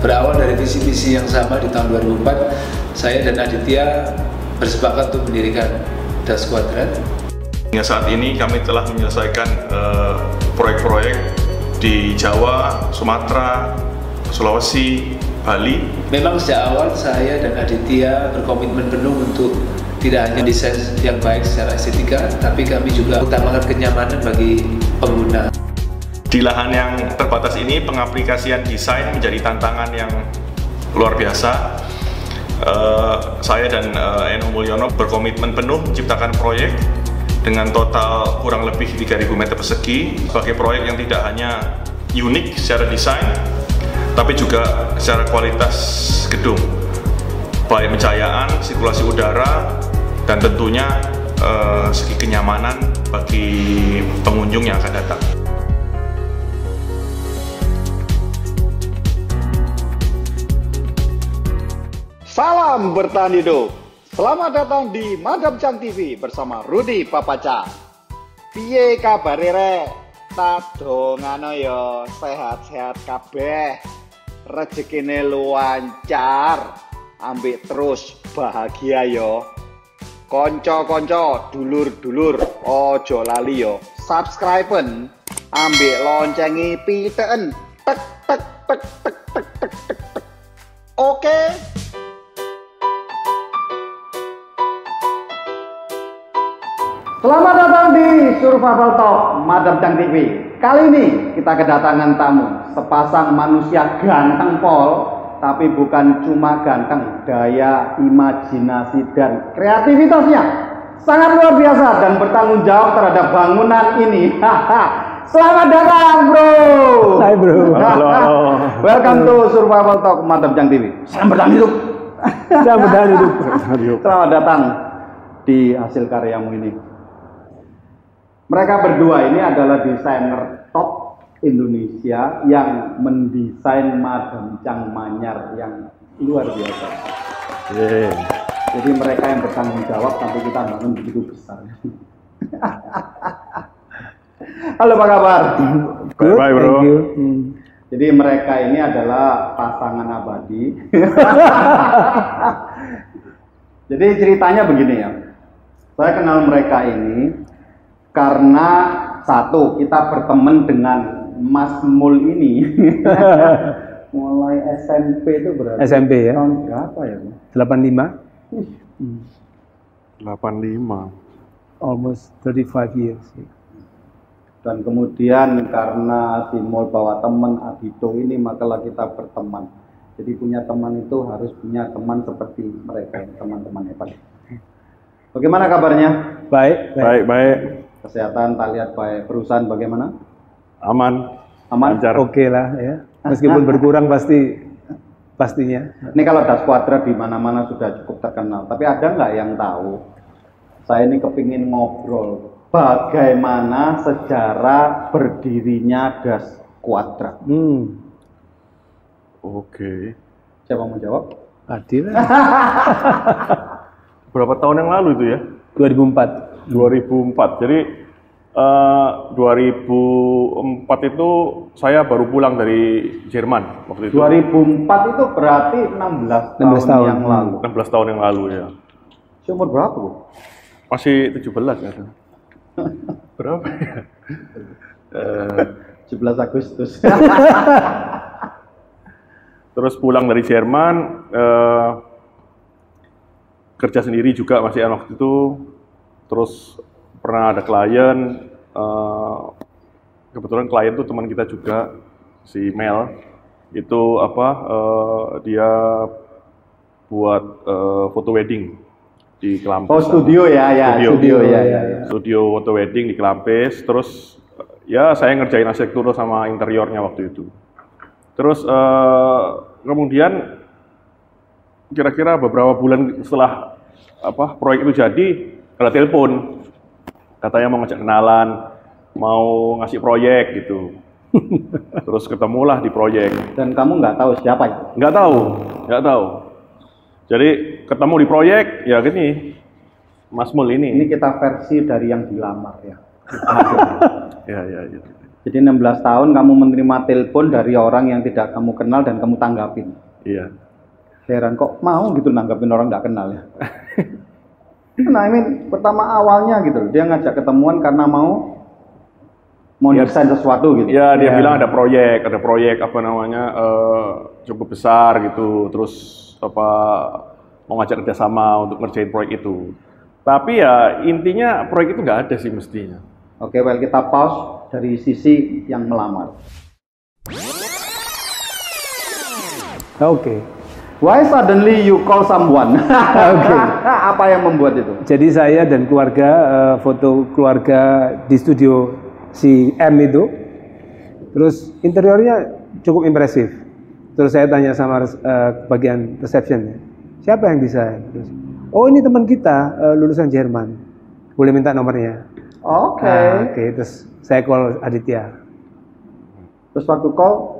Berawal dari visi-visi yang sama di tahun 2004, saya dan Aditya bersepakat untuk mendirikan Das Quadrat. Hingga saat ini kami telah menyelesaikan eh, proyek-proyek di Jawa, Sumatera, Sulawesi, Bali. Memang sejak awal saya dan Aditya berkomitmen penuh untuk tidak hanya desain yang baik secara estetika, tapi kami juga utamakan kenyamanan bagi pengguna. Di lahan yang terbatas ini, pengaplikasian desain menjadi tantangan yang luar biasa. Uh, saya dan uh, Eno Mulyono berkomitmen penuh menciptakan proyek dengan total kurang lebih 3000 meter persegi sebagai proyek yang tidak hanya unik secara desain tapi juga secara kualitas gedung baik pencahayaan, sirkulasi udara dan tentunya uh, segi kenyamanan bagi pengunjung yang akan datang. Salam bertahan hidup. Selamat datang di Madam Chang TV bersama Rudi Papaca. Piye kabare rek? Tadongano yo sehat-sehat kabeh. Rezekine lancar. Ambek terus bahagia yo. Konco-konco, dulur-dulur, ojo lali yo. Subscriben, ambek loncengi piteen. Tek tek tek tek tek tek tek. Oke. Okay? Selamat datang di Survival Talk Madam Chang TV. Kali ini kita kedatangan tamu, sepasang manusia ganteng pol, tapi bukan cuma ganteng, daya imajinasi dan kreativitasnya sangat luar biasa dan bertanggung jawab terhadap bangunan ini. Selamat datang, Bro. Hai, Bro. Halo. Welcome to Survival Talk Madam Chang TV. Selamat datang hidup. Selamat datang hidup. Selamat datang di hasil karyamu ini. Mereka berdua ini adalah desainer top Indonesia yang mendesain Madam Chang Manyar yang luar biasa. Yeah. Jadi mereka yang bertanggung jawab sampai kita bangun begitu besar. Halo apa kabar? Good, Bye, bro. thank you. Hmm. Jadi mereka ini adalah pasangan abadi. Jadi ceritanya begini ya. Saya kenal mereka ini karena satu kita berteman dengan Mas Mul ini mulai SMP itu berarti SMP ya? tahun berapa ya? 85, 85. almost 35 years. Dan kemudian karena si Mul bawa teman Adito ini makalah kita berteman. Jadi punya teman itu harus punya teman seperti mereka, teman-teman hebat. Bagaimana kabarnya? Baik, Baik, baik. Kesehatan, tak lihat baik. Perusahaan bagaimana? Aman. Aman? Lancar. Oke lah ya. Meskipun berkurang pasti pastinya. Ini kalau Das Quadra di mana-mana sudah cukup terkenal. Tapi ada nggak yang tahu? Saya ini kepingin ngobrol bagaimana sejarah berdirinya Das Quadra. Hmm. Oke. Siapa mau jawab? Adil. Berapa tahun yang lalu itu ya? 2004. 2004. Jadi eh, 2004 itu saya baru pulang dari Jerman waktu itu. 2004 itu berarti 16, 16 tahun, tahun. yang lalu. 16 tahun yang lalu ya. Seumur berapa Bu? Masih 17 ya. Berapa ya? Eh, 17 Agustus. terus pulang dari Jerman eh, kerja sendiri juga masih waktu itu terus pernah ada klien eh, kebetulan klien tuh teman kita juga si Mel itu apa eh, dia buat eh, foto wedding di Kelampes Oh studio ya, ya Studio. studio, ya, ya, ya. studio foto wedding di Kelampes terus ya saya ngerjain arsitektur sama interiornya waktu itu terus eh, kemudian kira-kira beberapa bulan setelah apa proyek itu jadi ada telepon katanya mau ngajak kenalan mau ngasih proyek gitu terus ketemulah di proyek Dan kamu nggak tahu siapa itu? nggak tahu nggak tahu jadi ketemu di proyek ya gini Mas Mul ini Ini kita versi dari yang dilamar ya. Ya, ya, ya. Jadi 16 tahun kamu menerima telepon dari orang yang tidak kamu kenal dan kamu tanggapin. Iya. Heran kok mau gitu nanggapin orang nggak kenal ya. nah ini pertama awalnya gitu loh, dia ngajak ketemuan karena mau mau Ya. desain sesuatu gitu. Ya, dia Ya. bilang ada proyek, ada proyek apa namanya eh, cukup besar gitu, terus apa mau ngajak kerjasama untuk ngerjain proyek itu. Tapi ya intinya proyek itu nggak ada sih mestinya. Oke, well kita pause dari sisi yang melamar. Oke. Why suddenly you call someone? Oke. Apa yang membuat itu? Jadi saya dan keluarga eh, foto keluarga di studio si M itu. Terus interiornya cukup impresif. Terus saya tanya sama eh, bagian reception siapa yang desain? Terus, oh ini teman kita eh, lulusan Jerman. Boleh minta nomornya? Oke. Ah, Oke, terus saya call Aditya. Terus waktu call,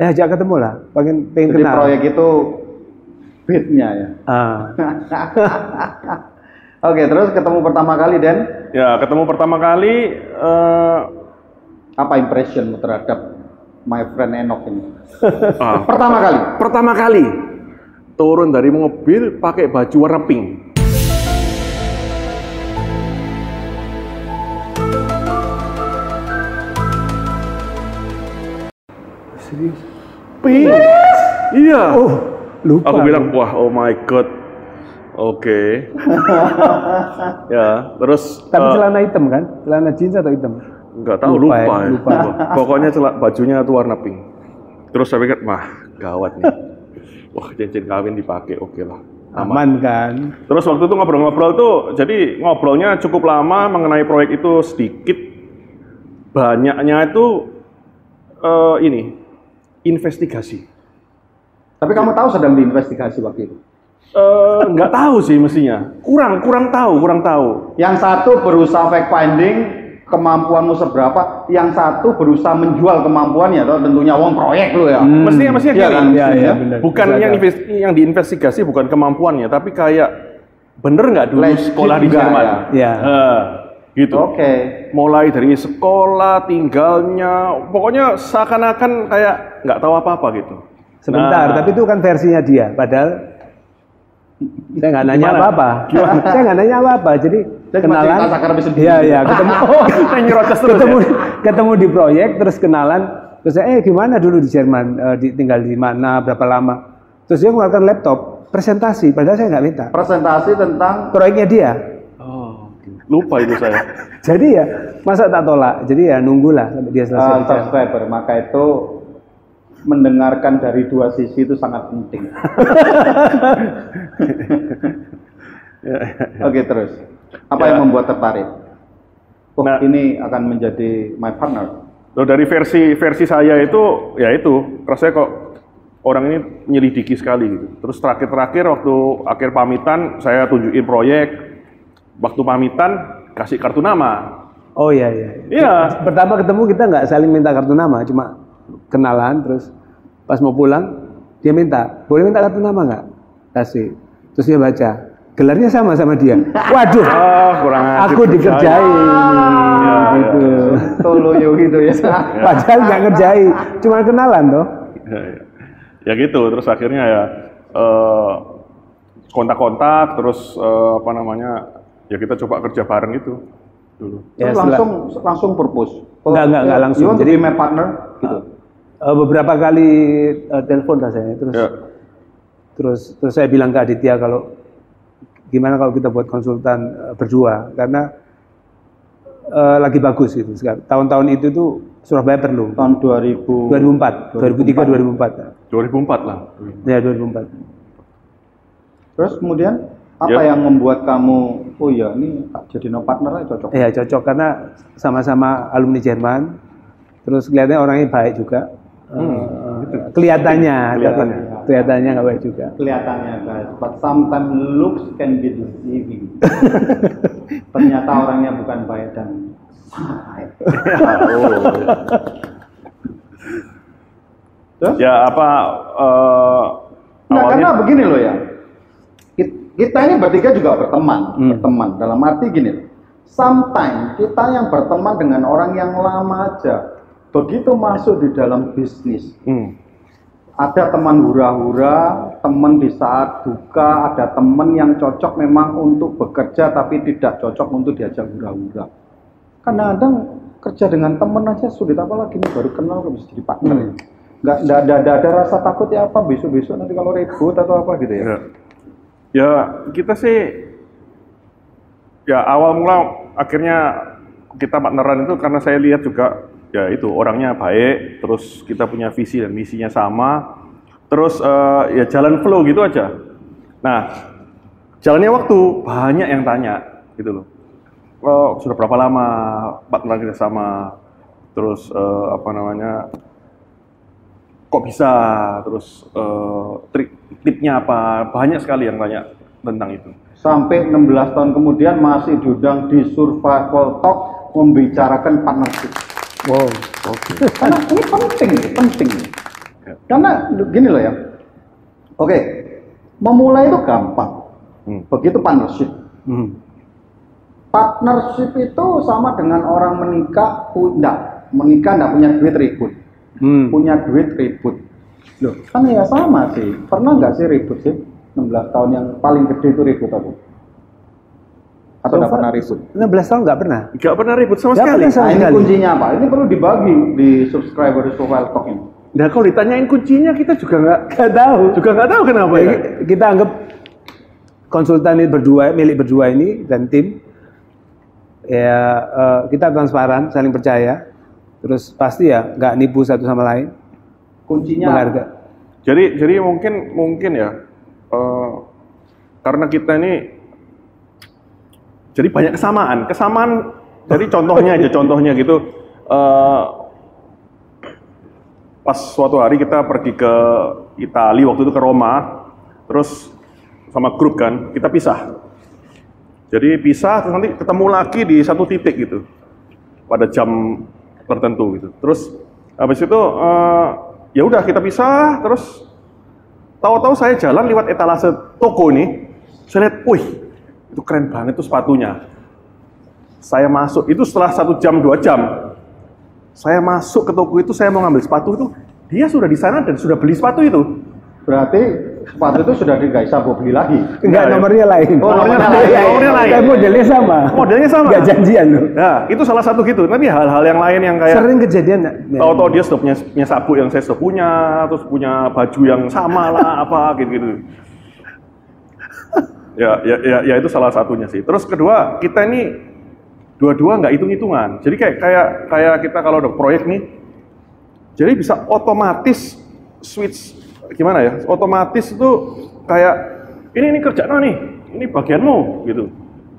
Eh, ajak ketemu lah, pengen pengen jadi kenal. proyek itu beatnya ya. Ah, Oke, terus ketemu pertama kali Dan, Ya ketemu pertama kali eh, apa impressionmu terhadap my friend Enoch ini? ah, Pertama kali. pertama kali turun dari mobil pakai baju warna pink. serius. Pink. Iya. Oh, lupa. Aku bilang, wah, oh my god. Oke. ya, terus Tapi eh, celana hitam kan? Celana jeans atau hitam? nggak tahu lupa lupa, ya, ya. lupa. Pokoknya celak bajunya tuh warna pink. Terus saya pikir, wah, gawat nih. Wah, cincin kawin dipakai, oke lah. Aman. Aman kan? Terus waktu itu ngobrol-ngobrol tuh, jadi ngobrolnya cukup lama mengenai proyek itu sedikit. Banyaknya itu eh, ini investigasi. Tapi kamu tahu sedang diinvestigasi waktu itu. Eh, nggak tahu sih mestinya. Kurang, kurang tahu, kurang tahu. Yang satu berusaha fact finding kemampuanmu seberapa, yang satu berusaha menjual kemampuannya, atau tentunya uang proyek lu ya. Mestinya, mestinya Iya gini. kan? Iya, iya, Mestinya. benar. Bukan Bisa yang invest- yang diinvestigasi bukan kemampuannya, tapi kayak bener nggak dulu Legit sekolah di Jerman? ya. Iya. Eh, gitu. Oke. Mulai dari sekolah, tinggalnya, pokoknya seakan-akan kayak nggak tahu apa-apa gitu. Sebentar, Nah. tapi itu kan versinya dia. Padahal saya nggak nanya apa-apa. saya nggak nanya apa-apa. Jadi cuma kenalan. Iya, iya. Ketemu. Oh, Saya nyerocos terus ketemu, ya? ketemu di proyek, terus kenalan. Terus saya, eh gimana dulu di Jerman? Eh, di, tinggal di mana? Berapa lama? Terus dia mengeluarkan laptop, presentasi. Padahal saya nggak minta. Presentasi tentang Proyeknya dia. Oh, lupa itu saya. Jadi ya, masa tak tolak? Jadi ya nunggulah sampai dia selesai uh, subscriber, maka itu mendengarkan dari dua sisi itu sangat penting. Oke terus, apa Ya. yang membuat tertarik? Oh Nah. ini akan menjadi my partner. Loh, dari versi versi saya itu ya itu rasanya kok orang ini menyelidiki sekali gitu. Terus terakhir-terakhir waktu akhir pamitan saya tunjukin proyek. Waktu pamitan kasih kartu nama. Oh iya iya. Iya. Pertama ketemu kita nggak saling minta kartu nama, cuma kenalan. Terus pas mau pulang dia minta, boleh minta kartu nama nggak? Kasih. Terus dia baca, gelarnya sama sama dia. Waduh, Ah, kurang ajar. aku dikerjain. Iya, gitu. Toloyo gitu ya. Padahal nggak ngerjain, cuma kenalan toh. Ya, ya. Ya gitu, terus akhirnya ya eh, kontak-kontak, terus eh, apa namanya, ya kita coba kerja bareng gitu dulu. Ya, setelah- langsung langsung purpose. Enggak, enggak, enggak langsung. To Jadi- partner? Gitu. Eh, beberapa kali eh, telepon rasanya, terus Ya. terus terus saya bilang ke Aditya kalau gimana kalau kita buat konsultan eh, berdua karena eh, lagi bagus gitu sekarang. Tahun-tahun itu tuh Surabaya perlu. Tahun 2000 2004, 2003, 2004. 2004 lah. Ya 2004. Terus kemudian apa Ya. yang membuat kamu oh ya ini jadi no partner aja cocok. Ya cocok karena sama-sama alumni Jerman. Terus kelihatannya orangnya baik juga. Eh, kelihatannya, Kelihatannya. kelihatannya nggak baik juga. Kelihatannya guys, but sometimes looks can be deceiving. Ternyata orangnya bukan baik dan sangat. Terus? Ya apa eh, Nah, awalnya karena begini loh ya. Kit- Kita ini bertiga juga berteman, Hmm. berteman. Dalam arti gini, sometimes kita yang berteman dengan orang yang lama aja, begitu masuk di dalam bisnis, Hmm. ada teman hura-hura, teman di saat duka, ada teman yang cocok memang untuk bekerja tapi tidak cocok untuk diajak hura-hura. Kadang-kadang kerja dengan teman aja sulit apalagi ini baru kenal kok bisa jadi partner ya. Nggak, nggak ada, ada, ada rasa takut ya apa besok-besok nanti kalau ribut atau apa gitu ya. Ya. Ya, kita sih ya awal mula akhirnya kita partneran itu karena saya lihat juga ya itu orangnya baik, terus kita punya visi dan misinya sama, terus eh, ya jalan flow gitu aja. Nah, jalannya waktu banyak yang tanya gitu loh. Oh, sudah berapa lama partner kita sama? Terus eh, apa namanya? Kok bisa? Terus eh, trik tipnya apa? Banyak sekali yang tanya tentang itu. Sampai 16 tahun kemudian masih diundang di Survival Talk membicarakan partnership. Wow. Karena ini penting, penting. Ya. Karena gini loh ya. Oke, memulai itu gampang. Hmm. Begitu partnership. Hmm. Partnership itu sama dengan orang menikah, pu- enggak, menikah enggak punya duit ribut. Hmm. Punya duit ribut. Loh, kan ya sama sih. Pernah nggak sih ribut sih? 16 tahun yang paling gede itu ribut aku. Atau So enggak far, pernah ribut? 16 tahun nggak pernah. Nggak pernah ribut sama Nggak sekali. pernah sama Nah, ini sekali. kuncinya apa? Ini perlu dibagi di subscriber di Profile Talk ini. Nah kalau ditanyain kuncinya kita juga nggak Nggak tahu. juga nggak tahu kenapa Ya, ya. ki- kita anggap konsultan ini berdua, milik berdua ini dan tim, ya eh, kita transparan, saling percaya, terus pasti ya nggak nipu satu sama lain, Kuncinya menghargai. Jadi jadi mungkin mungkin ya eh, karena kita ini jadi banyak kesamaan. Kesamaan jadi contohnya aja contohnya gitu. eh, pas suatu hari kita pergi ke Italia waktu itu ke Roma, terus sama grup kan kita pisah. Jadi pisah terus nanti ketemu lagi di satu titik gitu pada jam tertentu gitu. Terus habis itu eh, ya udah kita pisah terus tahu-tahu saya jalan lewat etalase toko ini saya lihat, wih itu keren banget tuh sepatunya. Saya masuk itu setelah satu jam dua jam saya masuk ke toko itu saya mau ngambil sepatu itu dia sudah di sana dan sudah beli sepatu itu. berarti sepatu itu sudah di guys sabuk beli lagi. Enggak, ya. nomornya lain. Oh, nomornya lain, nomornya lain. Tapi modelnya sama. Modelnya sama. Enggak janjian loh. Nah, itu salah satu gitu. Tapi hal-hal yang lain yang kayak Sering kejadian nggak? tahu-tahu dia sudah punya, punya sabuk yang saya sudah punya, terus punya baju yang sama lah apa gitu-gitu. Ya, ya, ya, ya itu salah satunya sih. Terus kedua, kita ini dua-dua nggak hitung-hitungan. Jadi kayak kayak kayak kita kalau ada proyek nih, jadi bisa otomatis switch gimana ya? Otomatis itu kayak ini ini kerjaan nih, ini bagianmu gitu.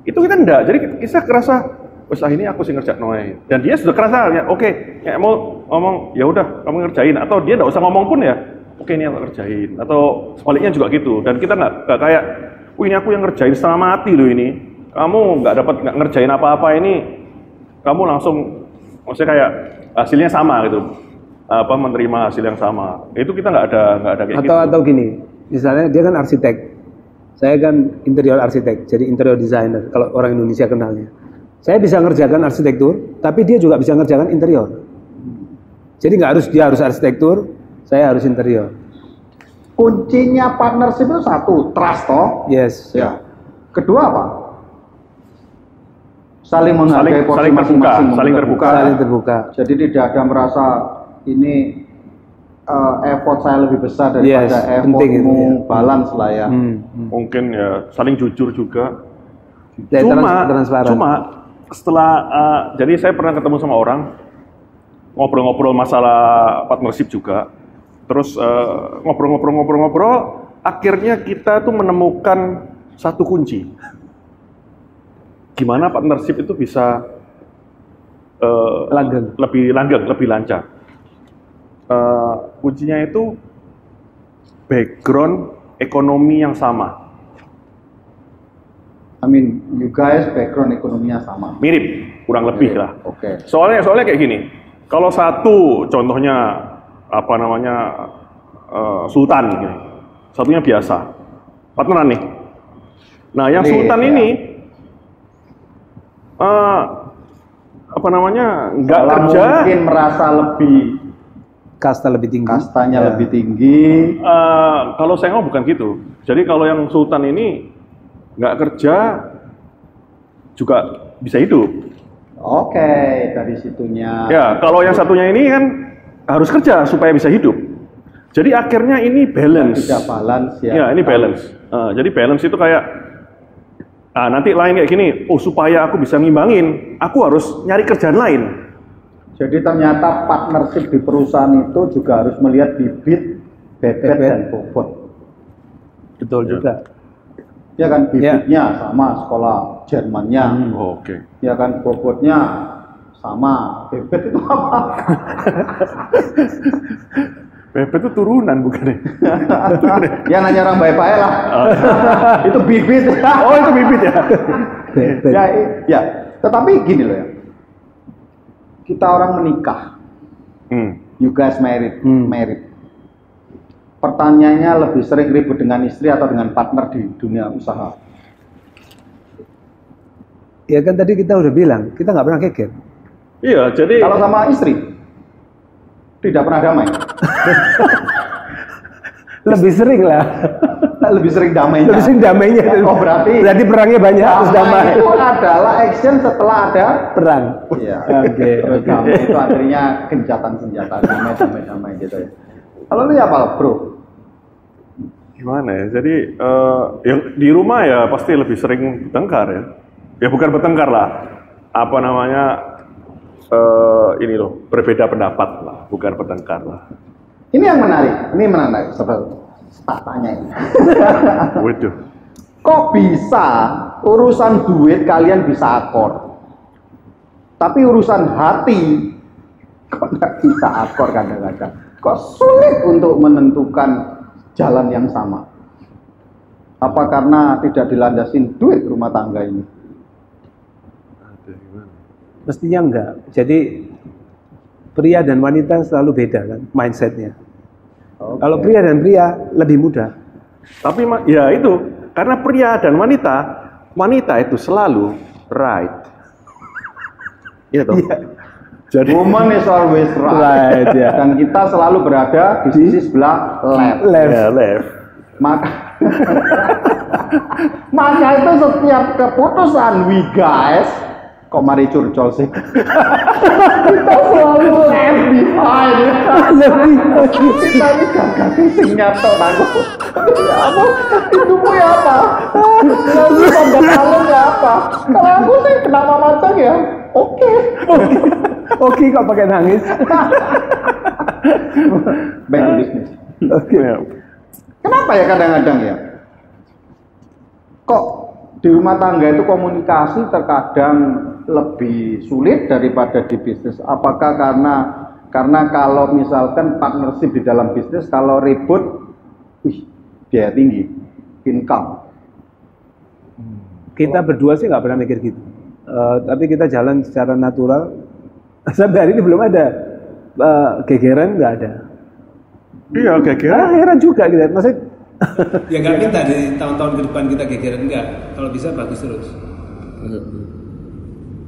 Itu kita enggak. Jadi kita kerasa wes ah ini aku sih ngerjain noe. Dan dia sudah kerasa ya, oke, kayak mau ngomong ya udah kamu ngerjain atau dia enggak usah ngomong pun ya, oke ini aku kerjain atau sebaliknya juga gitu. Dan kita nggak nggak kayak, ini aku yang ngerjain setengah mati loh ini. Kamu nggak dapat nggak ngerjain apa-apa ini, kamu langsung maksudnya kayak hasilnya sama gitu. Apa menerima hasil yang sama. Itu kita nggak ada nggak ada kayak atau gitu. atau gini misalnya dia kan arsitek. Saya kan interior arsitek jadi interior designer kalau orang Indonesia kenalnya. Saya bisa ngerjakan arsitektur tapi dia juga bisa ngerjakan interior. Jadi nggak harus dia harus arsitektur saya harus interior Kuncinya partnership itu satu, trust toh. yes Ya. Kedua apa? Saling menghargai Saling- porsi saling terbuka, masing-masing, saling terbuka. saling terbuka Jadi tidak ada merasa ini eh, effort saya lebih besar Yes, daripada penting itu, effortmu, ya. balance lah ya. Hmm, hmm. mungkin ya saling jujur juga Ya, cuma trans- transparan. cuma setelah uh, jadi saya pernah ketemu sama orang ngobrol-ngobrol masalah partnership juga terus uh, ngobrol-ngobrol-ngobrol-ngobrol akhirnya kita tuh menemukan satu kunci gimana partnership itu bisa uh, Langgeng. lebih langgeng lebih lancar Eh, kuncinya itu background ekonomi yang sama I mean, you guys background ekonominya sama. mirip kurang lebih lah Oke. soalnya soalnya kayak gini kalau satu contohnya apa namanya eh, sultan gini. satunya biasa partneran nih nah yang Nih, sultan ya. ini eh, apa namanya nggak kerja mungkin merasa lebih Kasta lebih tinggi. kastanya Ya. lebih tinggi. Eh, kalau saya ngomong bukan gitu jadi kalau yang sultan ini nggak kerja juga bisa hidup Oke, dari situnya. ya kalau yang satunya ini kan harus kerja supaya bisa hidup jadi akhirnya ini balance Tidak balance ya. Ya, ini balance. Eh, jadi balance itu kayak ah nanti lain kayak gini. Oh, supaya aku bisa ngimbangin, aku harus nyari kerjaan lain. Jadi ternyata partnership di perusahaan itu juga harus melihat bibit, bebet, dan bobot. Betul Ya. juga. Ya kan bibitnya sama sekolah Jermannya, Oh, Oke. ya kan bobotnya sama. Bebet itu apa? Bebet itu turunan bukan ya? ya nanya orang baik-baik lah. itu bibit. Oh, itu bibit ya. Bebet. ya, ya. Tetapi gini loh ya. Kita orang menikah, Hmm. you guys married, Hmm. married. Pertanyaannya lebih sering ribut dengan istri atau dengan partner di dunia usaha? Ya kan tadi kita udah bilang, kita nggak pernah geger. Iya, jadi Kalau sama istri, tidak pernah damai. Lebih sering lah. lebih sering damainya. Lebih sering damainya. Oh berarti Berarti perangnya banyak terus damai. itu adalah action setelah ada Perang. Iya. Oke, oke. damai itu artinya gencatan senjata, damai, damai, damai gitu ya. Kalau lu ya apa, bro? gimana ya? Jadi eh, yang di rumah ya pasti lebih sering bertengkar ya. Ya bukan bertengkar lah. Apa namanya? Eh ini loh, berbeda pendapat lah, bukan bertengkar lah. Ini yang menarik, ini menarik, saudara. Tak tanya ini. Waduh. Kok bisa urusan duit kalian bisa akor? Tapi urusan hati kok nggak bisa akor kadang-kadang. Kok sulit untuk menentukan jalan yang sama? Apa karena tidak dilandasin duit rumah tangga ini? Mestinya enggak. Jadi pria dan wanita selalu beda kan mindsetnya. Kalau pria dan pria lebih mudah. Tapi ya itu karena pria dan wanita, wanita itu selalu right. Iya toh. Jadi Woman is always right. Right, ya. Dan kita selalu berada di sisi sebelah left. Left. ya left. Maka Maka itu setiap keputusan we guys kok mari curcol sih kita selalu left behind Lebih. kita ini gagah sing nyato aku ya apa hidupmu ya apa lalu tanda ya apa kalau aku sih kenapa macam ya oke Oke kok pakai nangis. back to business Oke. Ya. Kenapa ya kadang-kadang ya? Kok di rumah tangga itu komunikasi terkadang lebih sulit daripada di bisnis? Apakah karena karena kalau misalkan partnership di dalam bisnis kalau ribut, wih, biaya tinggi, income. Kita berdua sih nggak pernah mikir gitu. Eh, tapi kita jalan secara natural. Sampai hari ini belum ada eh, gegeran nggak ada. Iya, Ah, kira-kira. heran juga kita. Maksud Ya nggak minta di tahun-tahun ke depan kita gegeran enggak. Kalau bisa bagus terus.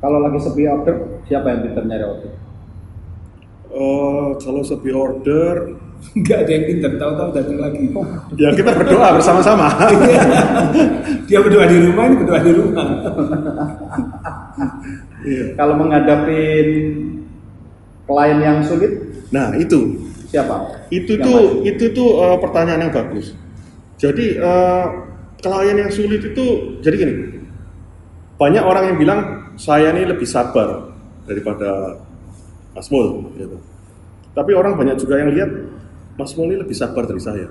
Kalau lagi sepi order, siapa yang pintar nyari order? Eh, kalau sepi order, Enggak ada yang pintar, tahu-tahu datang lagi. ya kita berdoa bersama-sama. Dia berdoa di rumah, ini berdoa di rumah. Kalau menghadapi klien yang sulit, Nah itu, siapa? itu Yang tuh maju? itu tuh eh, pertanyaan yang bagus. Jadi eh, klien yang sulit itu, jadi gini, banyak orang yang bilang saya ini lebih sabar daripada Mas Mul, gitu. Tapi orang banyak juga yang lihat Mas Mul ini lebih sabar dari saya.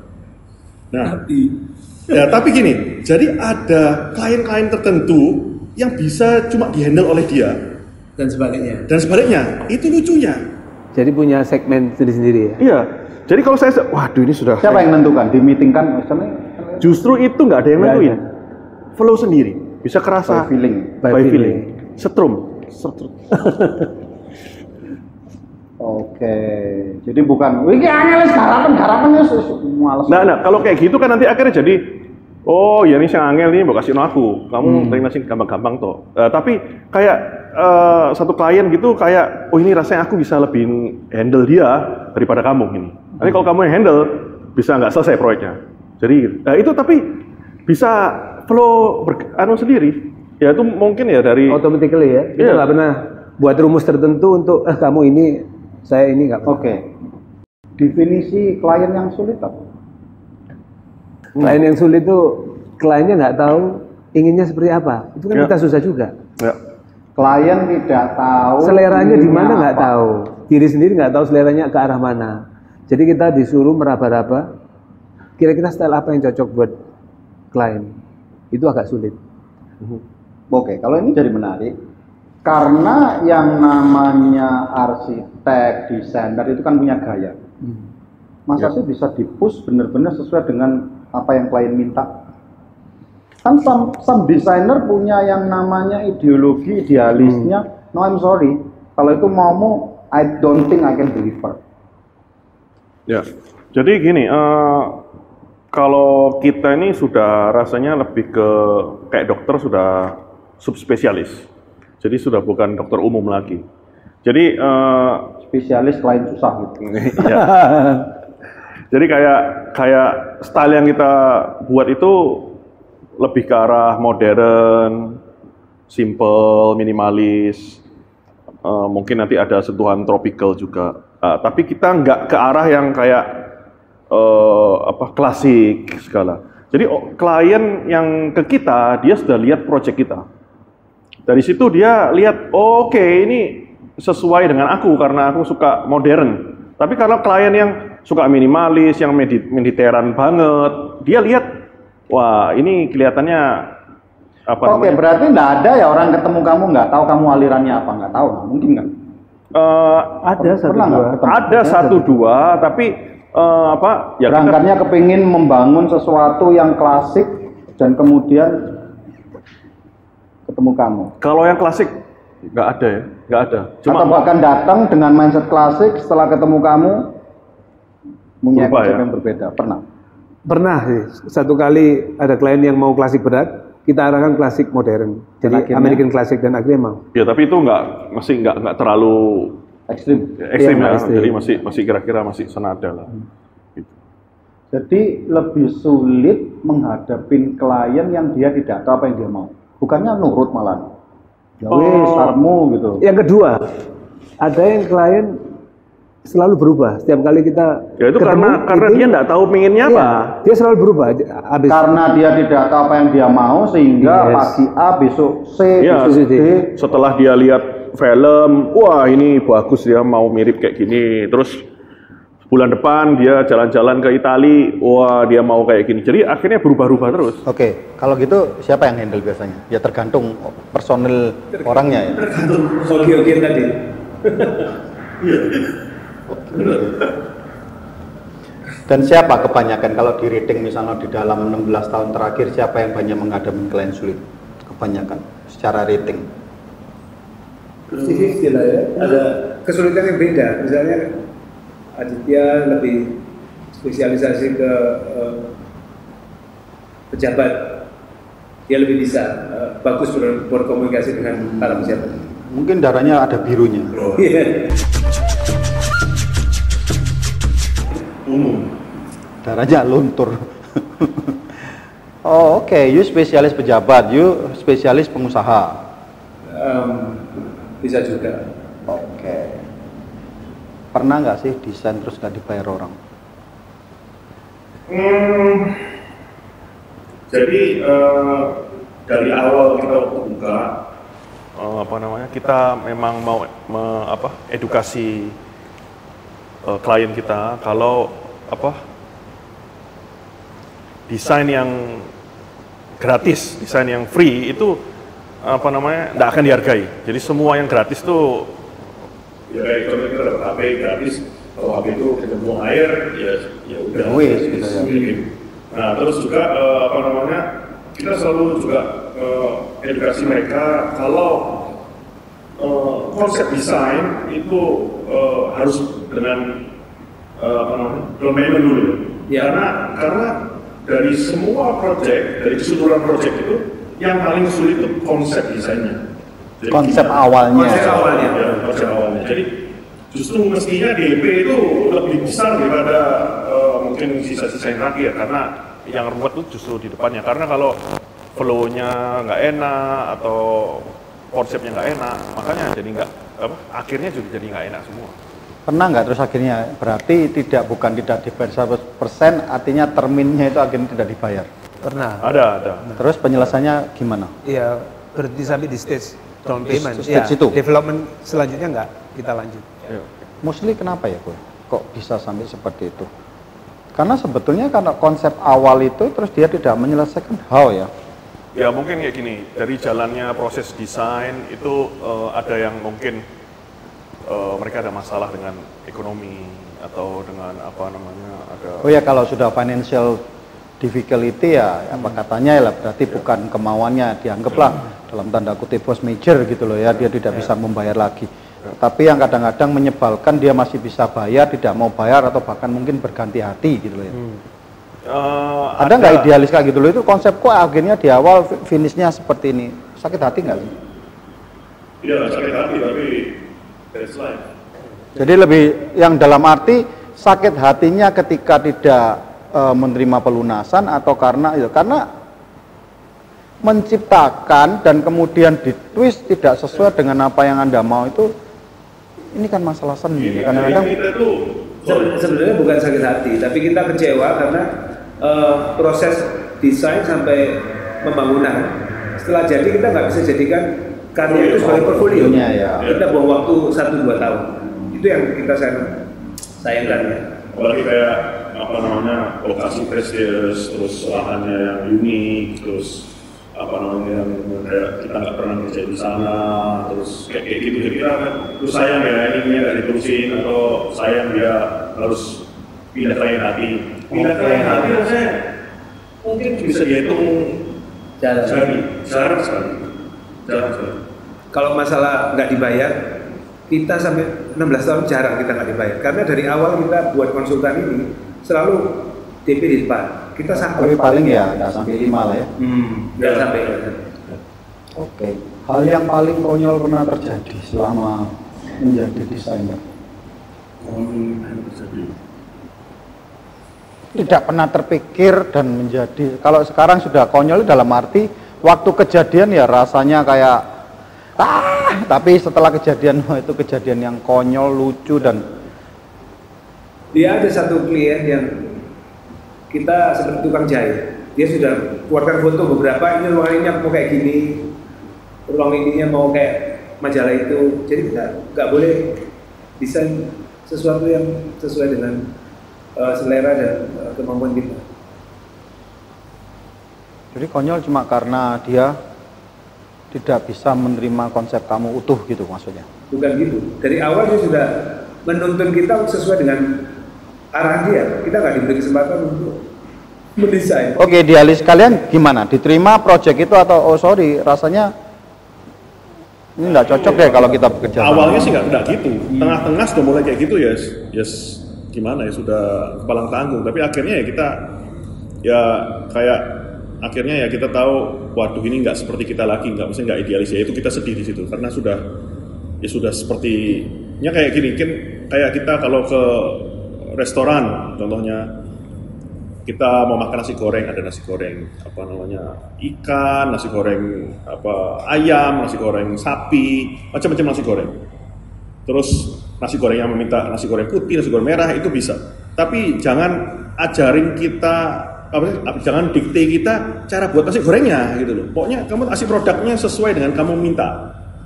Nah, Tapi ya tapi gini, jadi ada klien-klien tertentu yang bisa cuma dihandle oleh dia dan sebaliknya. dan sebaliknya itu lucunya. jadi punya segmen sendiri-sendiri ya. Iya. Jadi kalau saya, se- waduh ini sudah. Siapa yang menentukan? Dimeetingkan misalnya Justru itu nggak ada yang Nggak nentuin. Flow sendiri, bisa kerasa by feeling. By by, feeling. feeling. Setrum. Setrum. Oke, jadi bukan, wih angel garapan garapan wis males. Nah, nah, kalau kayak gitu kan nanti akhirnya jadi oh ya ini sing angel ini mau kasih aku kamu terima sih gampang-gampang toh Eh, tapi kayak eh, satu klien gitu kayak oh ini rasanya aku bisa lebih handle dia daripada kamu ini nanti kalau kamu yang handle bisa nggak selesai proyeknya jadi eh, itu tapi bisa flow ber, anu sendiri ya itu mungkin ya dari Automatically ya. Kita Iya. nggak pernah buat rumus tertentu untuk eh kamu ini saya ini nggak. Oke. Definisi klien yang sulit apa? Klien yang sulit itu kliennya nggak tahu inginnya seperti apa. Itu kan Ya. kita susah juga. ya, Klien tidak tahu Seleranya di mana nggak tahu. Diri sendiri nggak tahu seleranya ke arah mana. Jadi kita disuruh meraba-raba. Kira-kira style apa yang cocok buat klien? Itu agak sulit. Oke, kalau ini jadi menarik karena yang namanya arsitek, desainer itu kan punya gaya. Masa Ya. sih bisa dipush benar-benar sesuai dengan apa yang klien minta? Kan some, some designer punya yang namanya ideologi, idealisnya. No, I'm sorry. Kalau itu maumu, I don't think I can deliver. Ya, jadi gini, eh, kalau kita ini sudah rasanya lebih ke kayak dokter sudah subspesialis, jadi sudah bukan dokter umum lagi. Jadi, eh, Spesialis klien susah gitu. ya. jadi kayak kayak style yang kita buat itu lebih ke arah modern, simple, minimalis. Eh, mungkin nanti ada sentuhan tropical juga. Ah, tapi kita nggak ke arah yang kayak eh, apa klasik segala. Jadi oh, klien yang ke kita dia sudah lihat project kita. Dari situ dia lihat, oh, oke ini sesuai dengan aku karena aku suka modern. Tapi kalau klien yang suka minimalis, yang medi- mediteran banget, dia lihat, wah ini kelihatannya apa Oke, namanya? berarti nggak ada ya orang ketemu kamu nggak tahu kamu alirannya apa nggak tahu, nggak mungkin kan? Eh, Ada satu Pernah nggak dua. ketemu? ada satu dua, tapi eh, apa? Ya kita, Berangkatnya kepingin membangun sesuatu yang klasik dan kemudian ketemu kamu. kalau yang klasik nggak ada ya, nggak ada. Atau bahkan datang dengan mindset klasik setelah ketemu kamu punya konsep ya? yang berbeda. Pernah. Pernah sih, satu kali ada klien yang mau klasik berat, kita arahkan klasik modern. Jadi akhirnya? American klasik dan akhirnya mau. ya tapi itu nggak masih nggak nggak terlalu Ekstrim. ekstrim Iya, ya, ekstrim. jadi masih masih kira-kira masih senada lah. Gitu. Jadi lebih sulit menghadapi klien yang dia tidak tahu apa yang dia mau. Bukannya nurut malah. Ya Oh. sarmu gitu. Yang kedua, ada yang klien selalu berubah. Setiap kali kita Ya itu ketemu, karena karena meeting, dia nggak tahu pinginnya apa. iya, dia selalu berubah. Habis Karena dia tidak tahu apa yang dia mau sehingga Yes. pagi A besok C Iya, besok D. setelah dia lihat film, wah ini bagus dia mau mirip kayak gini. Terus bulan depan dia jalan-jalan ke Itali, wah dia mau kayak gini. Jadi akhirnya berubah-ubah terus. Oke, kalau gitu siapa yang handle biasanya? Ya tergantung personil orangnya ya. Tergantung hoki-hoki tadi. Dan siapa kebanyakan kalau di rating misalnya di dalam 16 tahun terakhir siapa yang banyak menghadapi klien sulit? Kebanyakan secara rating. Lah ya. Ada kesulitan yang beda. Misalnya Aditya lebih spesialisasi ke eh, pejabat. Dia lebih bisa eh, bagus ber- berkomunikasi dengan para pejabat. Mungkin darahnya ada birunya. Iya. Darahnya luntur. oh, oke, you spesialis pejabat, you spesialis pengusaha. Em, bisa juga. Pernah nggak sih desain terus nggak dibayar orang? Hmm, jadi eh, dari awal kita waktu buka eh, apa namanya kita memang mau me- apa edukasi eh, klien kita kalau apa desain yang gratis desain yang free itu apa namanya tidak akan dihargai jadi semua yang gratis tuh ya kayak contohnya kita dapat HP gratis kalau HP itu ketemu air ya ya udah Wes, gitu ya. Gitu. Nah, terus juga eh, apa namanya? Kita selalu juga eh, edukasi mereka kalau eh, konsep desain itu eh, harus dengan eh, apa namanya? domain dulu. Ya. Karena karena dari semua project, dari keseluruhan project itu yang paling sulit itu konsep desainnya. Jadi Konsep awalnya. Konsep awalnya. Ya, konsep awalnya. Jadi justru mestinya DP itu lebih besar daripada eh, mungkin sisa-sisa yang terakhir karena yang ruwet itu justru di depannya. Karena kalau flow-nya nggak enak atau konsepnya nggak enak, makanya jadi nggak apa akhirnya juga jadi nggak enak semua. Pernah nggak terus akhirnya berarti tidak bukan tidak dibayar 100% artinya terminnya itu akhirnya tidak dibayar. Pernah. Ada, ada. Terus penyelesaiannya gimana? Iya, berhenti sampai di stage down payment. stage Iya, itu? Development selanjutnya enggak kita lanjut. Mostly kenapa ya, Boy? Kok bisa sampai seperti itu? Karena sebetulnya karena konsep awal itu terus dia tidak menyelesaikan how ya. Ya mungkin kayak gini, dari jalannya proses desain itu eh, ada yang mungkin eh, mereka ada masalah dengan ekonomi atau dengan apa namanya ada Oh ya kalau sudah financial difficulty ya apa katanya ya berarti bukan kemauannya dianggaplah dalam tanda kutip force major gitu loh ya dia tidak bisa membayar lagi. Tapi yang kadang-kadang menyebalkan dia masih bisa bayar, tidak mau bayar atau bahkan mungkin berganti hati gitu loh ya. Eh, Ada nggak idealis kayak gitu loh itu konsepku akhirnya di awal fi- finishnya seperti ini sakit hati nggak sih? Iya sakit hati tapi that's life. Jadi lebih yang dalam arti sakit hatinya ketika tidak eh, menerima pelunasan atau karena itu karena menciptakan dan kemudian ditwist tidak sesuai dengan apa yang anda mau itu ini kan masalah seni kadang-kadang kita tuh Se- sebenarnya bukan sakit hati, tapi kita kecewa karena eh, proses desain sampai pembangunan setelah jadi kita nggak bisa jadikan karya itu sebagai portfolio. Iya, ya. Kita buang waktu satu dua tahun. Itu yang kita sayang sayangkan ya. apalagi kayak apa namanya lokasi prestius terus lahannya yang unik terus apa namanya kayak kita nggak pernah kerja di sana terus kayak, kayak gitu jadi kita kan terus sayang ya ini nggak diterusin atau sayang dia harus pindah ke lain hati pindah ke lain hati rasanya mungkin bisa dihitung Jarang. jari jarang sekali jarang sekali Kalau masalah nggak dibayar, kita sampai 16 tahun jarang kita nggak dibayar. Karena dari awal kita buat konsultan ini selalu DP di depan. Kita tapi sampai paling ya nggak sampai lima lah ya. Hmm, nggak sampai. oke. Hal yang paling konyol pernah terjadi selama menjadi desainer? Tidak pernah terpikir dan menjadi kalau sekarang sudah konyol dalam arti waktu kejadian ya rasanya kayak ah! Tapi setelah kejadian itu kejadian yang konyol lucu dan Dia ada satu klien yang kita seperti tukang jahit. Dia sudah keluarkan foto beberapa, ini ruang ini mau kayak gini, ruang ininya mau kayak majalah itu. Jadi kita nggak boleh desain sesuatu yang sesuai dengan eh, selera dan eh, kemampuan kita. jadi konyol cuma karena dia tidak bisa menerima konsep kamu utuh gitu maksudnya Bukan gitu. Dari awal dia sudah menuntun kita sesuai dengan arah dia. Kita nggak diberi kesempatan untuk mendesain. Oke, idealis kalian gimana? Diterima project itu atau oh sorry, rasanya ini nggak cocok deh kalau kita bekerja. awalnya sih nggak nggak gitu tengah-tengah sudah mulai kayak gitu ya yes gimana ya sudah kepalang tanggung tapi akhirnya ya kita ya kayak akhirnya ya kita tahu waduh ini nggak seperti kita lagi nggak mesti nggak idealis ya itu kita sedih di situ karena sudah ya sudah sepertinya kayak gini kan kayak kita kalau ke restoran contohnya. Kita mau makan nasi goreng ada nasi goreng apa namanya ikan nasi goreng apa ayam nasi goreng sapi macam-macam nasi goreng. Terus nasi goreng yang meminta nasi goreng putih nasi goreng merah itu bisa. Tapi jangan ajarin kita apa jangan dikte kita cara buat nasi gorengnya gitu loh. Pokoknya kamu kasih produknya sesuai dengan kamu minta.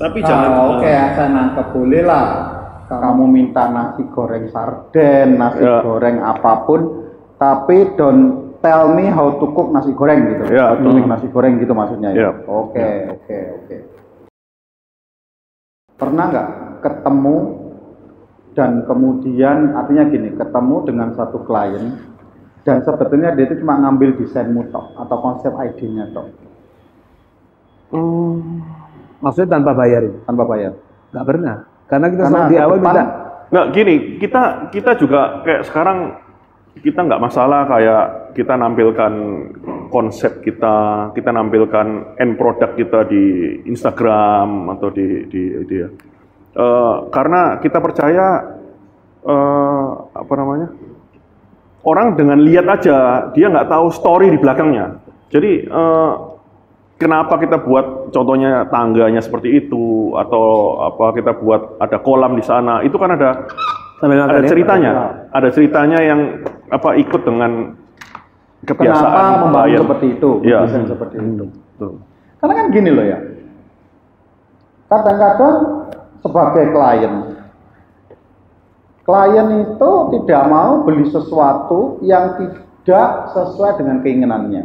Tapi jangan Ah, Oke, saya nangkep boleh lah. Kamu minta nasi goreng sarden, nasi Ya. goreng apa pun, tapi don't tell me how to cook nasi goreng gitu. Ya, How to make hmm. nasi goreng gitu maksudnya ya. Ya. Oke, oke, oke. Pernah nggak ketemu dan kemudian artinya gini, ketemu dengan satu klien dan sebetulnya dia itu cuma ngambil desainmu tok atau konsep ide-nya tok Maksudnya tanpa bayar itu? tanpa bayar. Nggak pernah. Karena kita Karena di awal minta Nggak gini, kita kita juga kayak sekarang kita nggak masalah kayak kita nampilkan konsep kita, kita nampilkan end product kita di Instagram atau di di, di ya. Eh, karena kita percaya eh, apa namanya orang dengan lihat aja dia nggak tahu story di belakangnya. Jadi eh, kenapa kita buat contohnya tangganya seperti itu atau apa kita buat ada kolam di sana itu kan ada Sambil ada ya? ceritanya, ada ceritanya yang apa ikut dengan kebiasaan Kenapa membangun seperti itu? Iya. Desain seperti itu. Betul. Karena kan gini loh ya. Kadang-kadang sebagai klien, klien itu tidak mau beli sesuatu yang tidak sesuai dengan keinginannya.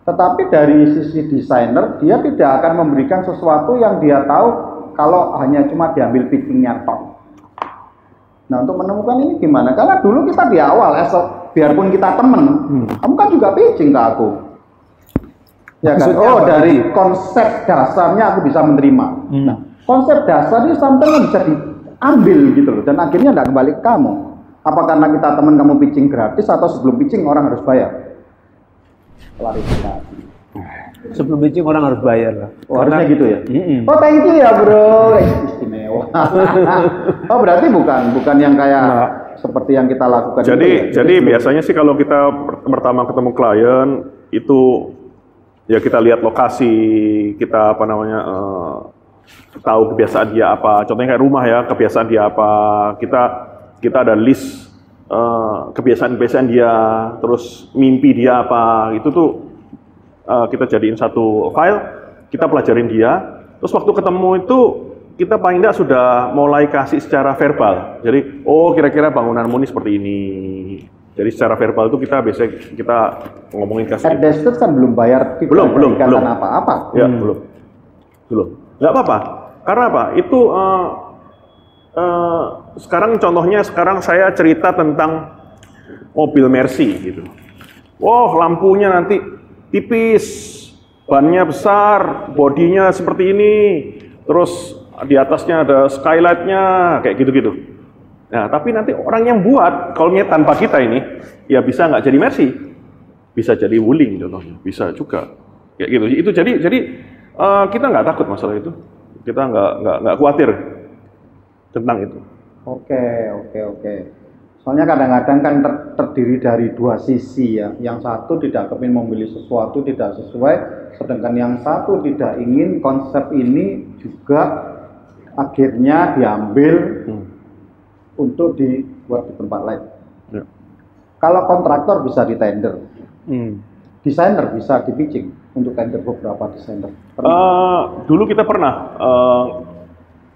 Tetapi dari sisi desainer, dia tidak akan memberikan sesuatu yang dia tahu kalau hanya cuma diambil pitchingnya tok. Nah untuk menemukan ini gimana? Karena dulu kita di awal, esok biarpun kita temen, kamu kan juga pitching ke aku. Ya kan? Maksudnya Oh apa? dari konsep dasarnya aku bisa menerima. Nah konsep dasar ini sampai bisa diambil gitu loh, dan akhirnya tidak kembali ke kamu. Apa karena kita teman kamu pitching gratis atau sebelum pitching orang harus bayar? Klarifikasi. Sebelum pitching orang harus bayar lah. Oh, harusnya gitu ya? Mm-mm. Oh thank you ya bro, istimewa. oh berarti bukan, bukan yang kayak seperti yang kita lakukan. Jadi itu ya? jadi biasanya sih kalau kita per- pertama ketemu klien itu ya kita lihat lokasi, kita apa namanya eh, tahu kebiasaan dia apa. Contohnya kayak rumah ya, kebiasaan dia apa. Kita kita ada list eh, kebiasaan-kebiasaan dia, terus mimpi dia apa. Itu tuh eh, kita jadiin satu file, kita pelajarin dia. Terus waktu ketemu itu kita paling tidak sudah mulai kasih secara verbal. Jadi, oh kira-kira bangunanmu ini seperti ini. Jadi secara verbal itu kita biasa kita ngomongin kasih. Destet kan belum bayar tidak Belum, belum, belum. apa-apa. Ya, belum. Belum. Nggak apa-apa. Karena apa? Itu eh, eh, sekarang contohnya sekarang saya cerita tentang mobil Mercy gitu. Wow, lampunya nanti tipis, bannya besar, bodinya seperti ini, terus di atasnya ada skylightnya kayak gitu-gitu. Nah, tapi nanti orang yang buat, kalau tanpa kita ini, ya bisa nggak jadi Mercy, bisa jadi Wuling contohnya, bisa juga kayak gitu. Itu jadi jadi eh, kita nggak takut masalah itu, kita nggak nggak nggak khawatir tentang itu. Oke, oke, oke. Soalnya kadang-kadang kan ter- terdiri dari dua sisi ya. Yang satu tidak kepingin membeli sesuatu tidak sesuai, sedangkan yang satu tidak ingin konsep ini juga akhirnya diambil Hmm. untuk dibuat di tempat lain. Ya. Kalau kontraktor bisa di tender, Hmm. desainer bisa di pitching untuk tender beberapa desainer. Pernah? Eh, dulu kita pernah, eh,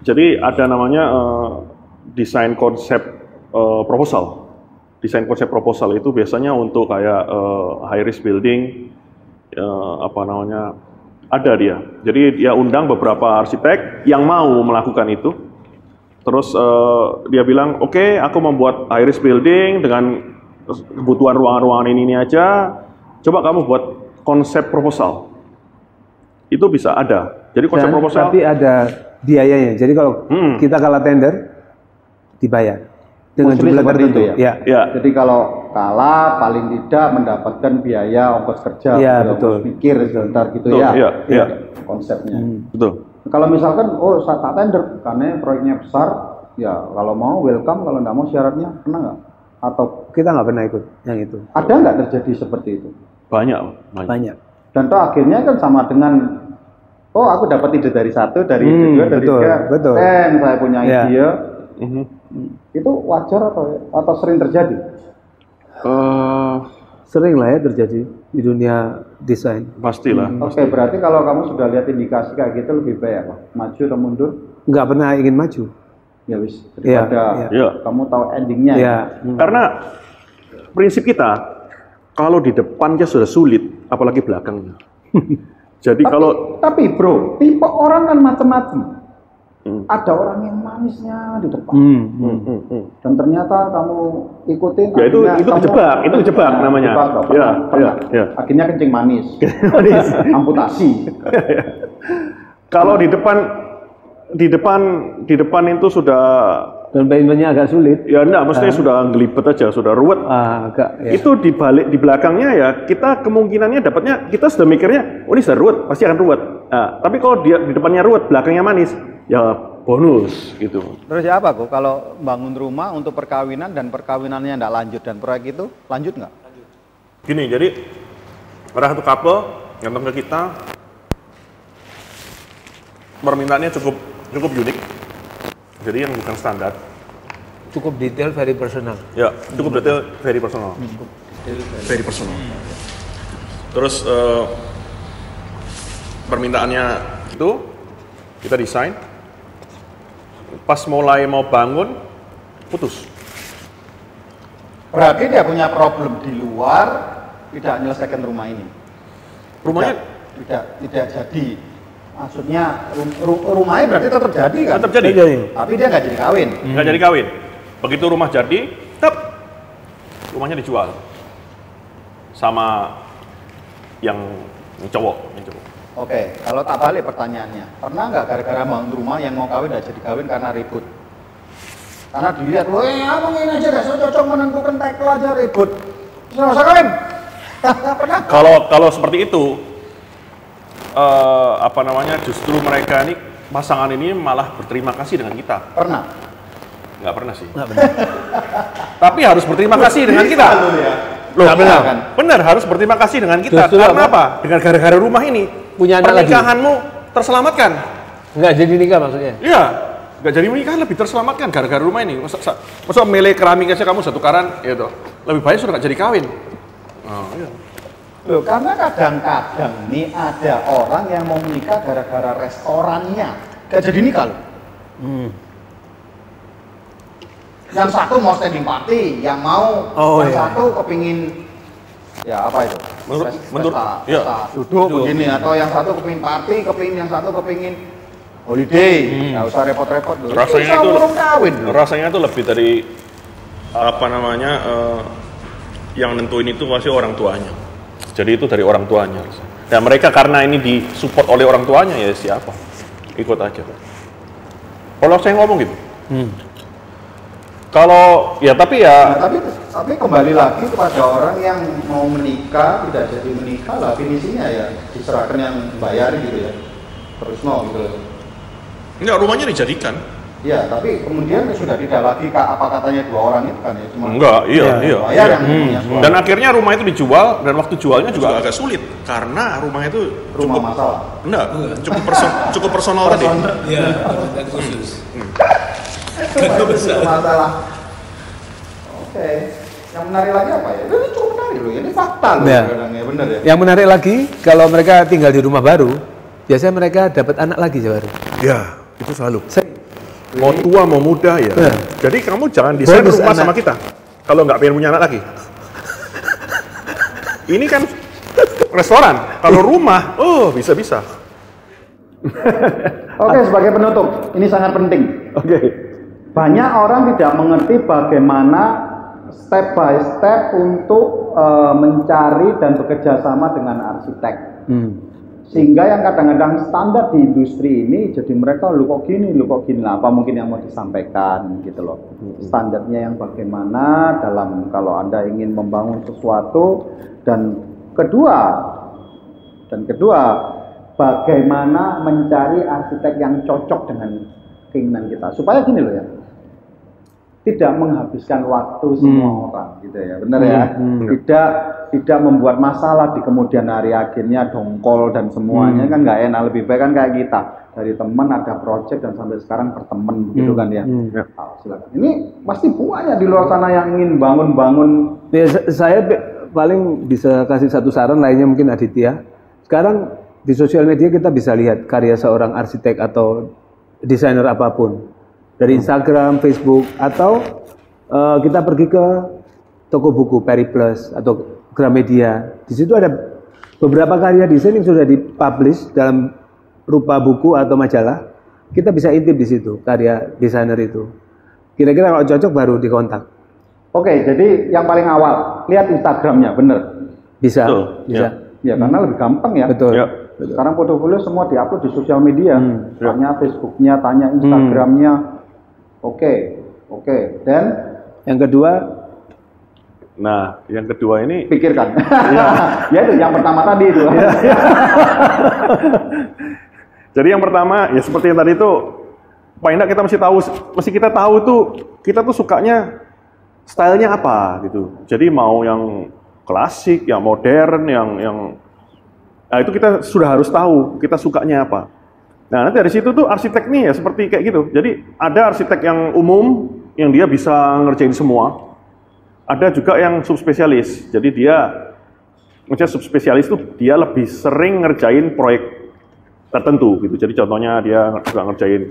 jadi ada namanya eh, desain konsep eh, proposal. Desain konsep proposal itu biasanya untuk kayak eh, high risk building, eh, apa namanya, ada dia. Jadi dia undang beberapa arsitek yang mau melakukan itu. Terus eh, dia bilang, oke, aku membuat high risk building dengan kebutuhan ruangan-ruangan ini, ini aja. Coba kamu buat konsep proposal itu bisa ada. Jadi konsep Dan- proposal Tapi ada biayanya. Jadi kalau Hmm. kita kalah tender, dibayar dengan Mostly jumlah tertentu. ya? ya. ya Jadi kalau kalah paling tidak mendapatkan biaya ongkos kerja, biaya betul. ongkos pikir sebentar gitu Betul, ya. iya, iya. Konsepnya. betul. Kalau misalkan oh saya tak tender karena proyeknya besar, ya kalau mau welcome, kalau nggak mau syaratnya pernah nggak? Atau Kita nggak pernah ikut yang itu. ada nggak terjadi seperti itu? Banyak, banyak. Banyak. Dan toh akhirnya kan sama dengan oh aku dapat ide dari satu, dari Hmm, dua, dari betul, tiga, betul. dan saya punya Iya. ide. Mhm. Itu wajar atau atau sering terjadi? Eh, Sering lah ya terjadi di dunia desain. pastilah. Oke, berarti kalau kamu sudah lihat indikasi kayak gitu lebih baik apa? Maju atau mundur? Nggak pernah ingin maju. Ya wis, Iya, daripada iya. Iya. kamu tahu endingnya. Ya. Karena prinsip kita kalau di depannya sudah sulit, apalagi belakangnya. Jadi Tapi, kalau tapi bro, tipe orang kan macam-macam. Hmm. Ada orang yang manisnya di depan. Hmm, hmm. Hmm, hmm, hmm. Dan ternyata kamu ikutin. Ya, itu- akhirnya itu kejebak, itu kejebak Nah, namanya. kejebak, Bro. Ya, Pernah, ya, pernah. ya. Akhirnya kencing manis. Amputasi. kalau di depan di depan di depan itu sudah Dan paymentnya agak sulit. Ya enggak, maksudnya sudah ngelibet aja, sudah ruwet. Ah, agak. Ya. Itu di balik di belakangnya ya kita kemungkinannya dapatnya kita sudah mikirnya oh ini sudah ruwet pasti akan ruwet. Nah, tapi kalau dia di depannya ruwet belakangnya manis ya bonus gitu. Terus ya apa kok kalau bangun rumah untuk perkawinan dan perkawinannya tidak lanjut dan proyek itu lanjut nggak? Gini jadi ada satu couple yang datang ke kita permintaannya cukup cukup unik. Jadi yang bukan standar. Cukup detail, very personal. Ya, cukup detail, very personal. very personal. Terus eh, permintaannya Itu kita desain. Pas mulai mau bangun putus. Berarti dia punya problem di luar tidak menyelesaikan rumah ini. Rumahnya tidak tidak jadi. Maksudnya ru- ru- rumahnya berarti tetap jadi kan? tetap jadi. Tapi dia nggak jadi kawin. nggak jadi kawin. Begitu rumah jadi, tep, rumahnya dijual sama yang, yang cowok, yang cowok. Oke, kalau tak balik pertanyaannya, pernah nggak gara-gara bangun rumah yang mau kawin nggak jadi kawin karena ribut? Karena dilihat, loh, eh, abang ini aja gak cocok menentukan tekel aja ribut. Nggak usah kawin. pernah? Kalau kalau seperti itu, eh, apa namanya, justru mereka ini pasangan ini malah berterima kasih dengan kita. Pernah. Nggak pernah sih. Tapi harus berterima kasih dengan kita. Loh, Nggak benar, benar, kan? benar harus berterima kasih dengan kita. Justru Karena apa? apa? Dengan gara-gara rumah ini, Punya anak lagi. pernikahanmu terselamatkan. Nggak jadi nikah maksudnya? Iya, nggak jadi menikah lebih terselamatkan gara-gara rumah ini. Masa, masa, masa mele keramik aja kamu satu karan, ya toh. Lebih baik sudah nggak jadi kawin. Oh, iya. Loh, karena kadang-kadang nih ada orang yang mau menikah gara-gara restorannya. Gak jadi nikah loh. Yang satu mau standing party, yang mau Oh, yang iya. satu kepingin ya apa itu? Menurut- Pesta- menurut- pesta- iya. pesta duduk begini atau yang satu kepingin party, kepingin yang satu kepingin holiday, nggak usah repot-repot loh. Rasanya itu urung kawin loh. rasanya itu lebih dari apa namanya eh, yang nentuin itu pasti orang tuanya. Jadi itu dari orang tuanya. Dan mereka karena ini disupport oleh orang tuanya ya siapa? Ikut aja. Kalau saya ngomong gitu. Kalau ya tapi Nah, ya tapi tapi kembali lagi kepada orang yang mau menikah tidak jadi menikah lah finisinya ya diserahkan yang bayar gitu ya terus no gitu. Enggak, rumahnya dijadikan. Ya tapi kemudian sudah tidak lagi kak apa katanya dua orang itu kan ya cuma enggak, iya, Iya. iya. bayar iya. yang punya suami. Dan akhirnya rumah itu dijual dan waktu jualnya Juga juga agak sulit karena rumah itu rumah cukup masalah. enggak, cukup perso- cukup personal tadi. Iya, dan khusus. Itu masalah. Oke. Yang menarik lagi apa ya? Ini cukup menarik loh. Ini fakta loh Ya. kadang ya benar ya. Yang menarik lagi, kalau mereka tinggal di rumah baru, biasanya mereka dapat anak lagi baru. ya itu selalu. Saya- Mau tua mau muda ya. Iya. Jadi kamu jangan desain Bonus rumah anak. sama kita. Kalau nggak pengen punya anak lagi. Ini kan restoran. Kalau rumah, oh bisa bisa. Oke sebagai penutup ini sangat penting. Oke. Banyak orang tidak mengerti bagaimana step by step untuk eh, mencari dan bekerja sama dengan arsitek. Hmm. Sehingga yang kadang-kadang standar di industri ini jadi mereka lu kok gini, lu kok gini lah, apa mungkin yang mau disampaikan gitu loh. Standarnya yang bagaimana dalam kalau Anda ingin membangun sesuatu dan kedua dan kedua bagaimana mencari arsitek yang cocok dengan keinginan kita. Supaya gini loh ya tidak menghabiskan waktu semua orang gitu ya. Benar ya? Tidak tidak membuat masalah di kemudian hari akhirnya dongkol dan semuanya. Kan nggak enak lebih baik kan kayak kita. Dari teman ada project dan sampai sekarang berteman begitu kan ya. Ah, silakan. Ini pasti banyak di luar sana yang ingin bangun-bangun. Ya, sa- saya paling bisa kasih satu saran lainnya mungkin Aditya. Sekarang di sosial media kita bisa lihat karya seorang arsitek atau desainer apa pun dari Instagram, Facebook atau eh, kita pergi ke toko buku Periplus atau Gramedia. Di situ ada beberapa karya desain yang sudah dipublish dalam rupa buku atau majalah. Kita bisa intip di situ karya desainer itu. Kira-kira kalau cocok baru dikontak. oke jadi yang paling awal lihat Instagramnya bener Bisa, Betul, bisa. ya karena lebih gampang ya Betul. Ya. Sekarang portofolio semua diupload di sosial media. Hmm, tanya Facebooknya, tanya Instagramnya. Oke. Oke, dan Yang kedua, Nah, yang kedua ini pikirkan. ya itu yang pertama tadi itu. Jadi yang pertama ya seperti yang tadi itu paling kita mesti tahu mesti kita tahu tuh kita tuh sukanya stylenya apa gitu. Jadi mau yang klasik, yang modern, yang yang nah itu kita sudah harus tahu kita sukanya apa. Nah nanti dari situ tuh arsitek nih ya seperti kayak gitu. Jadi ada arsitek yang umum yang dia bisa ngerjain semua. Ada juga yang subspesialis. Jadi dia maksudnya subspesialis itu dia lebih sering ngerjain proyek tertentu gitu. Jadi contohnya dia juga ngerjain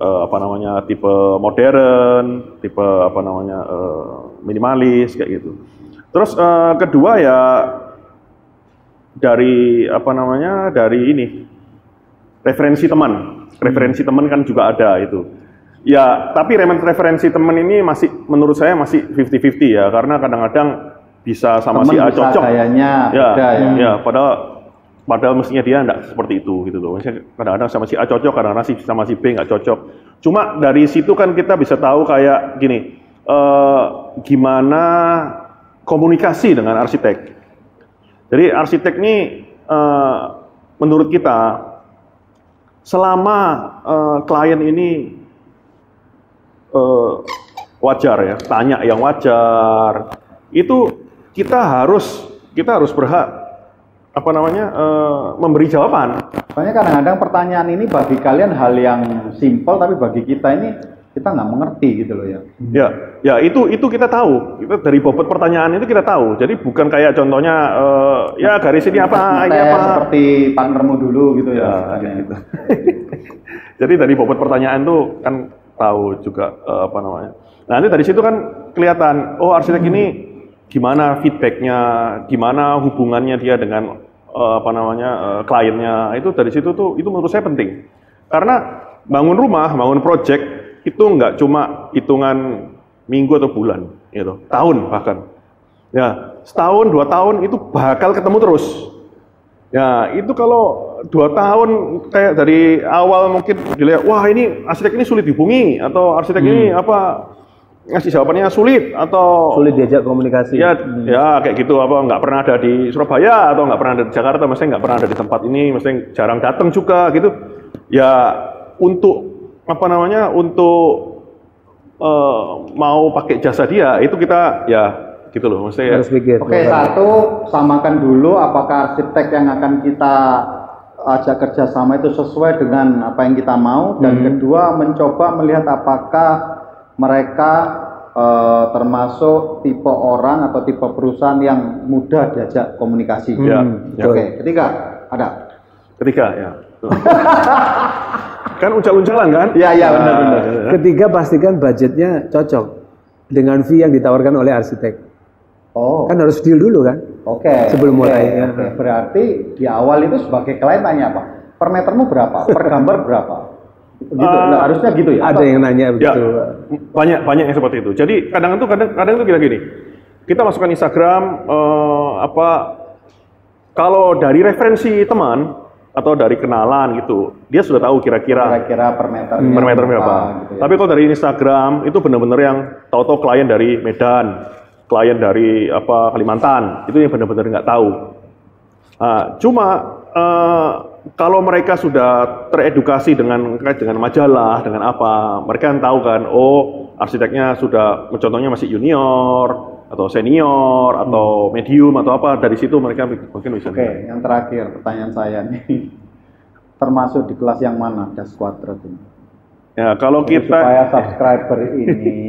eh, apa namanya tipe modern, tipe apa namanya eh, minimalis kayak gitu. Terus eh, kedua ya dari apa namanya dari ini referensi teman. Referensi teman kan juga ada itu. Ya, tapi referensi teman ini masih menurut saya masih 50-50 ya karena kadang-kadang bisa sama si Temen A bisa cocok. gayanya ya, ya. ya, padahal padahal mestinya dia enggak seperti itu gitu loh. Kadang-kadang sama si A cocok, kadang-kadang si- sama si B nggak cocok. Cuma dari situ kan kita bisa tahu kayak gini, eh, gimana komunikasi dengan arsitek. Jadi arsitek ini eh, menurut kita selama eh, klien ini eh, wajar ya, tanya yang wajar, itu kita harus kita harus berhak apa namanya eh, memberi jawaban. Soalnya kadang-kadang pertanyaan ini bagi kalian hal yang simpel tapi bagi kita ini kita nggak mengerti gitu loh ya. Ya, ya itu itu kita tahu. Itu dari bobot pertanyaan itu kita tahu. Jadi bukan kayak contohnya eh, ya garis ini apa, ini apa. seperti partnermu dulu gitu ya. Ya, gitu. Jadi dari bobot pertanyaan tuh kan tahu juga eh, apa namanya. Nah, nanti dari situ kan kelihatan, oh arsitek ini gimana feedbacknya, gimana hubungannya dia dengan eh, apa namanya eh, kliennya. Itu dari situ tuh itu menurut saya penting. Karena bangun rumah, bangun project itu nggak cuma hitungan minggu atau bulan, gitu, tahun bahkan. Ya, setahun dua tahun itu bakal ketemu terus. Ya, itu kalau dua tahun kayak dari awal mungkin dilihat, wah ini arsitek ini sulit dihubungi atau arsitek ini apa ngasih jawabannya sulit atau sulit diajak komunikasi. ya ya kayak gitu apa nggak pernah ada di Surabaya atau nggak pernah ada di Jakarta, maksudnya nggak pernah ada di tempat ini, maksudnya jarang datang juga gitu. Ya untuk apa namanya untuk eh, mau pakai jasa dia itu kita ya gitu loh, maksudnya ya, Harus pikir. Oke, satu samakan dulu apakah arsitek yang akan kita ajak kerjasama itu sesuai dengan apa yang kita mau dan kedua mencoba melihat apakah mereka eh, termasuk tipe orang atau tipe perusahaan yang mudah diajak komunikasi. Ya, ya. Oke, ketiga ada. ketiga ya. kan uncal-uncalan kan? Iya, iya, benar, Nah, benar. ya. Ketiga pastikan budgetnya cocok dengan fee yang ditawarkan oleh arsitek. Oh, Kan harus deal dulu kan? oke. sebelum Oke, mulai, ya. oke. Berarti di awal itu sebagai klien tanya apa? Per metermu berapa? Per gambar berapa? Gitu. Eh, Nah, harusnya gitu ya. Ada yang nanya Ya, begitu. banyak banyak yang seperti itu. Jadi kadang itu kadang kadang itu kita gini. Kita masukkan Instagram eh, apa kalau dari referensi teman atau dari kenalan gitu, dia sudah tahu kira-kira kira-kira per meternya per meter berapa. gitu ya. Tapi kalau dari Instagram itu benar-benar yang tahu-tahu klien dari Medan, klien dari apa Kalimantan, itu yang benar-benar nggak tahu. Nah, cuma eh, kalau mereka sudah teredukasi dengan dengan majalah, dengan apa, mereka kan tahu kan, oh arsiteknya sudah, contohnya masih junior atau senior atau medium atau apa, dari situ mereka mungkin bisa. Oke, yang terakhir pertanyaan saya nih. Termasuk di kelas yang mana Das Quadrat ini? Ya, kalau Jadi kita supaya subscriber ini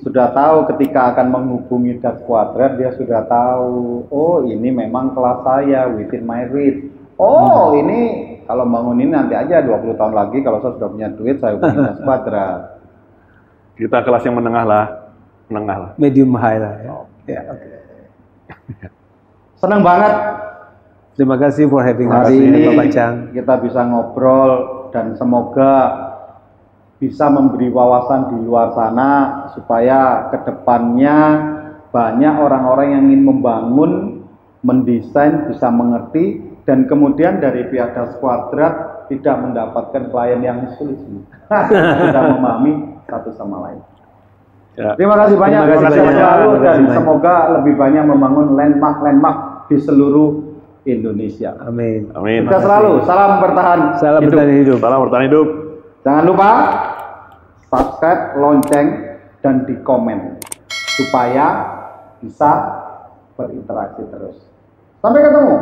sudah tahu ketika akan menghubungi Das Quadrat dia sudah tahu oh ini memang kelas saya within my reach. Oh, ini kalau bangun ini nanti aja 20 tahun lagi kalau saya sudah punya duit saya hubungi Das Quadrat. kita kelas yang menengah lah, menengah lah. Medium high lah ya. Ya, oke. Senang banget Terima kasih for having us, hari ini Bapak Chang. kita bisa ngobrol dan semoga bisa memberi wawasan di luar sana supaya ke depannya banyak orang-orang yang ingin membangun, mendesain bisa mengerti dan kemudian dari pihak Das Quadrat tidak mendapatkan klien yang sulit tidak memahami satu sama lain. Ya. Terima kasih banyak. Terima kasih banyak. selalu Terima dan banyak. semoga lebih banyak membangun landmark-landmark di seluruh Indonesia. Amin. Amin. Sukses selalu. Salam bertahan. Salam hidup. bertahan hidup. Salam bertahan hidup. Jangan lupa subscribe, lonceng, dan di komen supaya bisa berinteraksi terus. Sampai ketemu.